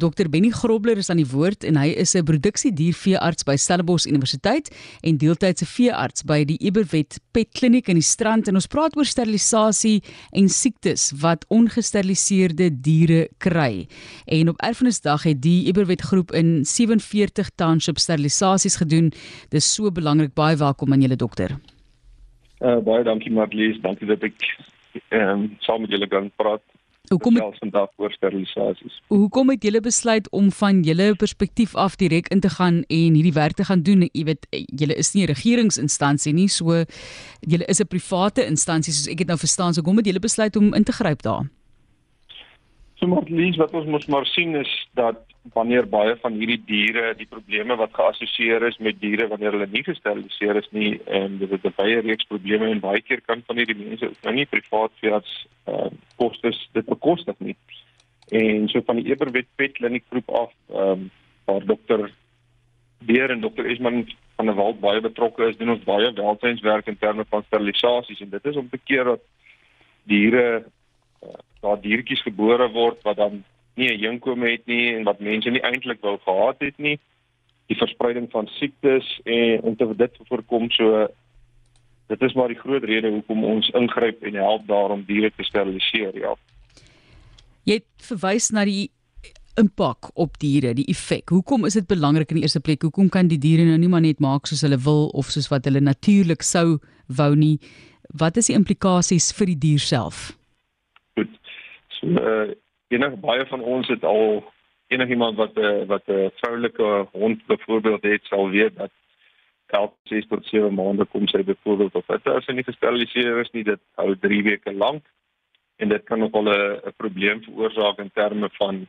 Dr Benny Grobler is aan die woord en hy is 'n produksiedierveearts by Stellenbosch Universiteit en deeltydse veearts by die Eberwet Pet Kliniek in die Strand en ons praat oor sterilisasie en siektes wat ongesteriliseerde diere kry. En op Erfenisdag het die Eberwet groep in 47 township sterilisasies gedoen. Dis so belangrik. Baie welkom aan julle dokter. Uh, baie dankie Marlies, dankie dat ek ehm um, saam met julle kan praat. Hoekom het vandag oor sterilisasies? Hoekom het julle besluit om van julle perspektief af direk in te gaan en hierdie werk te gaan doen? Jy weet, julle is nie 'n regeringsinstansie nie, so julle is 'n private instansie soos ek dit nou verstaan. So kom het julle besluit om in te gryp daar? So maar lees wat ons mos maar sien is dat wanneer baie van hierdie diere die probleme wat geassosieer is met diere wanneer hulle nie gesteriliseer is nie en dit het baie reeks probleme en baie keer kan van hierdie mense nou nie privaat veearts uh, kostes dit bekostig nie. En so van die Eberwet Pet Kliniek groep af ehm um, waar dokter Beer en dokter Esman van der Walt baie betrokke is, doen ons baie welsynswerk in terme van sterilisasies en dit is om te keer dat diere uh, daar diertjies gebore word wat dan nie 'n inkom het nie en wat mense nie eintlik wou gehad het nie. Die verspreiding van siektes en om te dit te voorkom so dit is maar die groot rede hoekom ons ingryp en help daarom diere te steriliseer ja. Jy verwys na die impak op diere die effek. Hoekom is dit belangrik in die eerste plek? Hoekom kan die diere nou nie maar net maak soos hulle wil of soos wat hulle natuurlik sou wou nie? Wat is die implikasies vir die dier self? Goed. So uh, enig baie van ons het al enigiemand wat 'n uh, wat 'n uh, vroulike hond byvoorbeeld het sal weet dat elke 6 tot 7 maande kom sy byvoorbeeld of dit as sy nie gesteriliseer is nie. Dit hou 3 weke lank en dit kan nogal 'n probleem veroorsaak in terme van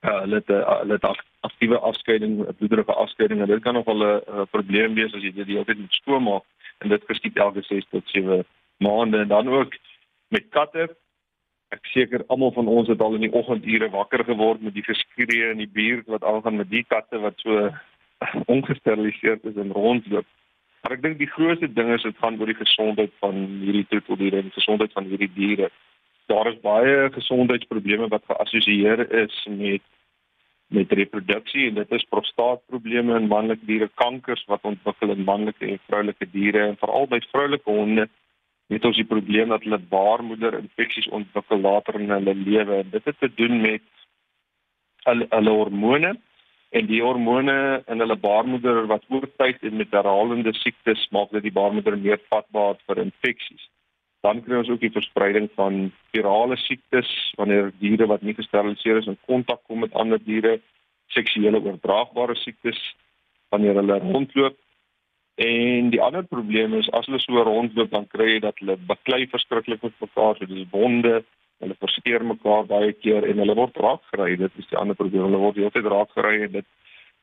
uh, hulle het hulle het aktiewe afskeiding bloederige afskeiding en dit kan nogal 'n probleem wees as jy dit die hele tyd moet skoonmaak en dit geskied elke 6 tot 7 maande en dan ook met katte ek seker almal van ons het al in die oggendure wakker geword met die geskree in die buurt wat aangaan met die katte wat so ongesteriliseerd is en rondloop. Maar ek dink die grootste ding is dit gaan oor die gesondheid van hierdie troeteldiere en die gesondheid van hierdie diere. Daar is baie gesondheidsprobleme wat geassosieer is met met reproduksie en dit is prostaatprobleme in manlike diere, kankers wat ontwikkel in manlike en vroulike diere en veral by vroulike honde het ons die probleem dat hulle baarmoeder infeksies ontwikkel later in hulle lewe. Dit het te doen met hulle, hulle hormone en die hormone in hulle baarmoeder wat oor tyd en met herhalende siektes maak dat die baarmoeder meer vatbaar vir infeksies. Dan kry ons ook die verspreiding van virale siektes wanneer diere wat nie gesteriliseer is in kontak kom met ander diere, seksuele oordraagbare siektes wanneer hulle rondloop En die ander probleem is as hulle so rondloop dan kry jy dat hulle baklei verskriklik met mekaar, so dis wonde, hulle verskeer mekaar baie keer en hulle word raakgery. Dit is die ander probleem. Hulle word heeltyd raakgery en dit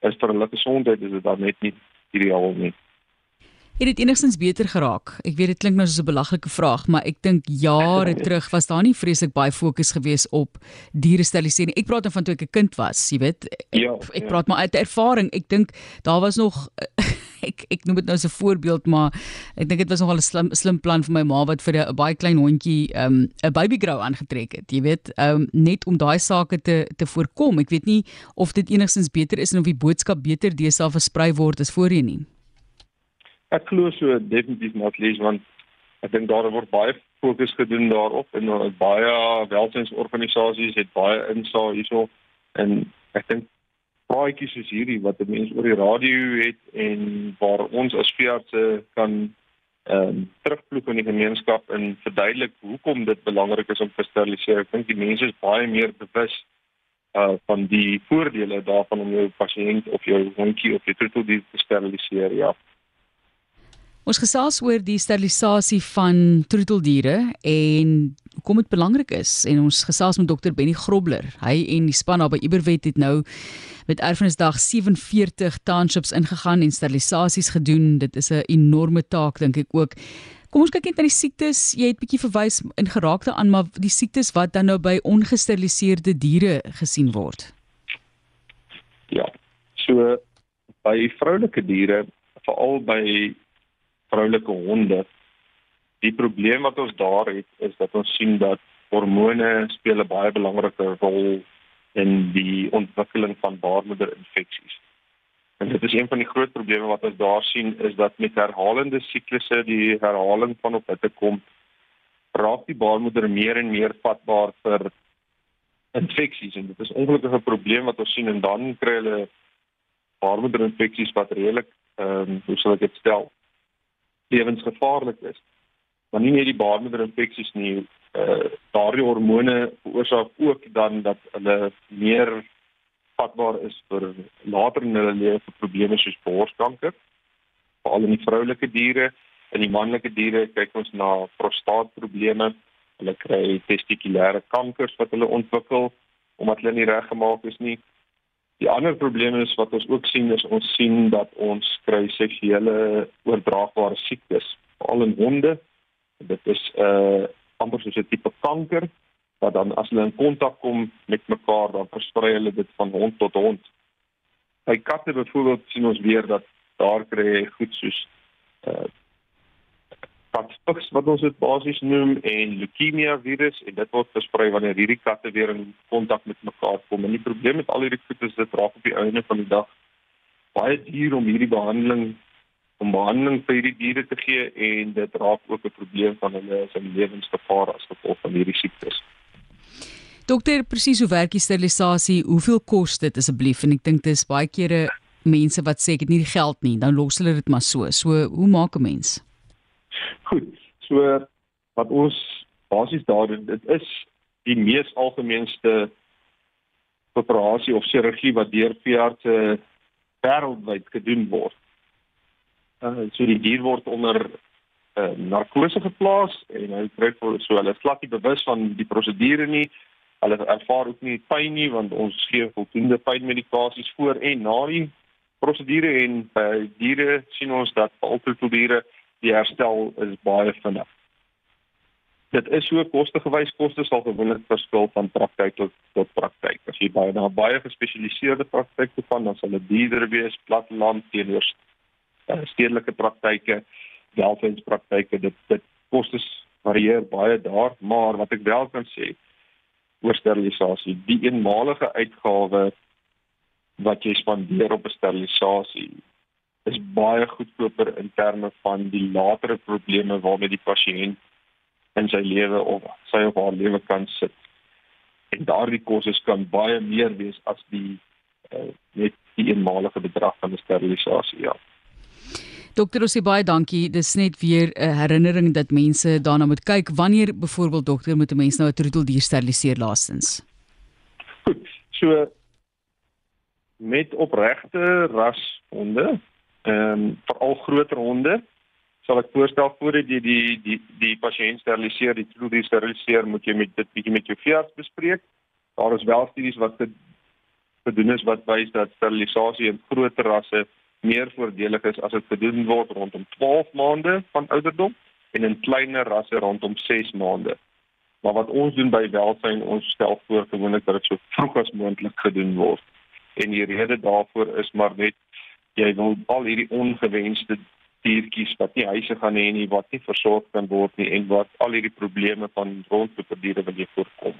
is vir hulle gesondheid is dit dan net nie ideaal nie. Het dit enigstens beter geraak? Ek weet dit klink nou soos 'n belaglike vraag, maar ek dink jare terug was daar nie vreeslik baie fokus gewees op diere sterilisering. Ek praat dan van toe ek 'n kind was, jy weet. Ek, ja, ek ja. praat maar uit ervaring. Ek dink daar was nog ek ek noem dit nou as 'n voorbeeld, maar ek dink dit was nogal 'n slim slim plan vir my ma wat vir 'n baie klein hondjie 'n um, baby grow aangetrek het. Jy weet, um, net om daai sake te te voorkom. Ek weet nie of dit enigstens beter is en of die boodskap beter deesdae versprei word as voorheen nie. Ek glo so definitief not lees want ek dink daar word baie fokus gedoen daarop en uh, baie welsynsorganisasies het baie insaag hierso en ek dink praatjies soos hierdie wat mense oor die radio het en waar ons as veeartse kan ehm um, terugploeg in die gemeenskap en verduidelik hoekom dit belangrik is om te steriliseer. Ek dink die mense is baie meer bewus uh van die voordele daarvan om jou pasiënt of jou hondjie of jou troeteldier te steriliseer. Ja. Ons gesels oor die sterilisasie van troeteldiere en hoekom dit belangrik is en ons gesels met dokter Benny Grobler. Hy en die span daar by Iberwet het nou met Erfenisdag 47 townships ingegaan en sterilisasies gedoen. Dit is 'n enorme taak dink ek ook. Kom ons kyk net na die siektes. Jy het bietjie verwys in geraakte aan maar die siektes wat dan nou by ongesteriliseerde diere gesien word. Ja. So by vroulike diere, veral by vroulike honde. Die probleem wat ons daar het is dat ons sien dat hormone speel 'n baie belangrike rol in die ontwikkeling van baarmoederinfeksies. En dit is een van die groot probleme wat ons daar sien is dat met herhalende siklusse die herhaling van op hitte kom raak die baarmoeder meer en meer vatbaar vir infeksies en dit is ongelukkig 'n probleem wat ons sien en dan kry hulle baarmoederinfeksies wat redelik ehm um, hoe sal ek dit stel lewensgevaarlik is. Maar nie net die baarmoederinfeksies nie, eh daardie hormone veroorsaak ook dan dat hulle meer vatbaar is vir later in hulle lewe vir probleme soos borskanker, veral in die vroulike diere In die manlike diere kyk ons na prostaatprobleme. Hulle kry testikulêre kankers wat hulle ontwikkel omdat hulle nie reggemaak is nie. Die ander probleem is wat ons ook sien is ons sien dat ons kry seksuele oordraagbare siektes, veral in honde. Dit is 'n uh, amper soos 'n tipe kanker wat dan as hulle in kontak kom met mekaar dan versprei hulle dit van hond tot hond. By katte byvoorbeeld sien ons weer dat daar kry goed soos uh, katspiks wat ons dit basies noem en leukemia virus en dit word versprei wanneer hierdie katte weer in kontak met mekaar kom. En die probleem met al hierdie goed is dit raak op die einde van die dag baie duur om hierdie behandeling om behandeling vir hierdie diere te gee en dit raak ook 'n probleem van hulle se lewensgevaar as gevolg van hierdie siektes. Dokter, presies hoe werk die sterilisasie? Hoeveel kos dit asseblief? En ek dink dis baie kere mense wat sê ek het nie die geld nie, dan los hulle dit maar so. So, hoe maak 'n mens? Goed. So wat ons basies daar doen, dit is die mees algemeenste operasie of chirurgie wat deur veeartse wêreldwyd gedoen word. Uh, so die dier word onder uh, narkose geplaas en hy kry so hulle glad nie bewus van die prosedure nie. Hulle ervaar ook nie pyn nie want ons gee voldoende pynmedikasies voor en na die prosedure en by uh, diere sien ons dat altyd diere die herstel is baie vinnig. Dit is so kostegewys koste sal gewoonlik verskil van praktyk tot tot praktyk. As jy baie na baie gespesialiseerde praktyke gaan, dan sal dit duurder wees platteland teenoor uh, stedelike praktyke, welfynspraktyke. Dit dit kostes varieer baie daar, maar wat ek wel kan sê oor sterilisasie, die eenmalige uitgawe wat jy spandeer op sterilisasie is baie goedkoper in terme van die latere probleme waarmee die pasiënt in sy lewe of sy of haar lewe kan sit. En daardie kostes kan baie meer wees as die uh, net die eenmalige bedrag van die sterilisasie. Ja. Dokter Ossie baie dankie. Dis net weer 'n herinnering dat mense daarna moet kyk wanneer byvoorbeeld dokter moet 'n mens nou 'n troeteldier steriliseer laastens. So met opregte rashonde ehm um, veral groter honde sal ek voorstel voordat jy die die die pasiënt steriliseer, die troedie steriliseer, moet jy met dit bietjie met jou veearts bespreek. Daar is wel studies wat gedoen is wat wys dat sterilisasie in groter rasse meer voordelig is as dit gedoen word rondom 12 maande van ouderdom en in kleiner rasse rondom 6 maande. Maar wat ons doen by welsyn, ons stel voor gewoonlik dat dit so vroeg as moontlik gedoen word. En die rede daarvoor is maar net jy wil al hierdie ongewenste diertjies wat nie huise gaan hê nie, wat nie versorg kan word nie en wat al hierdie probleme van rondloopdiere wil jy voorkom.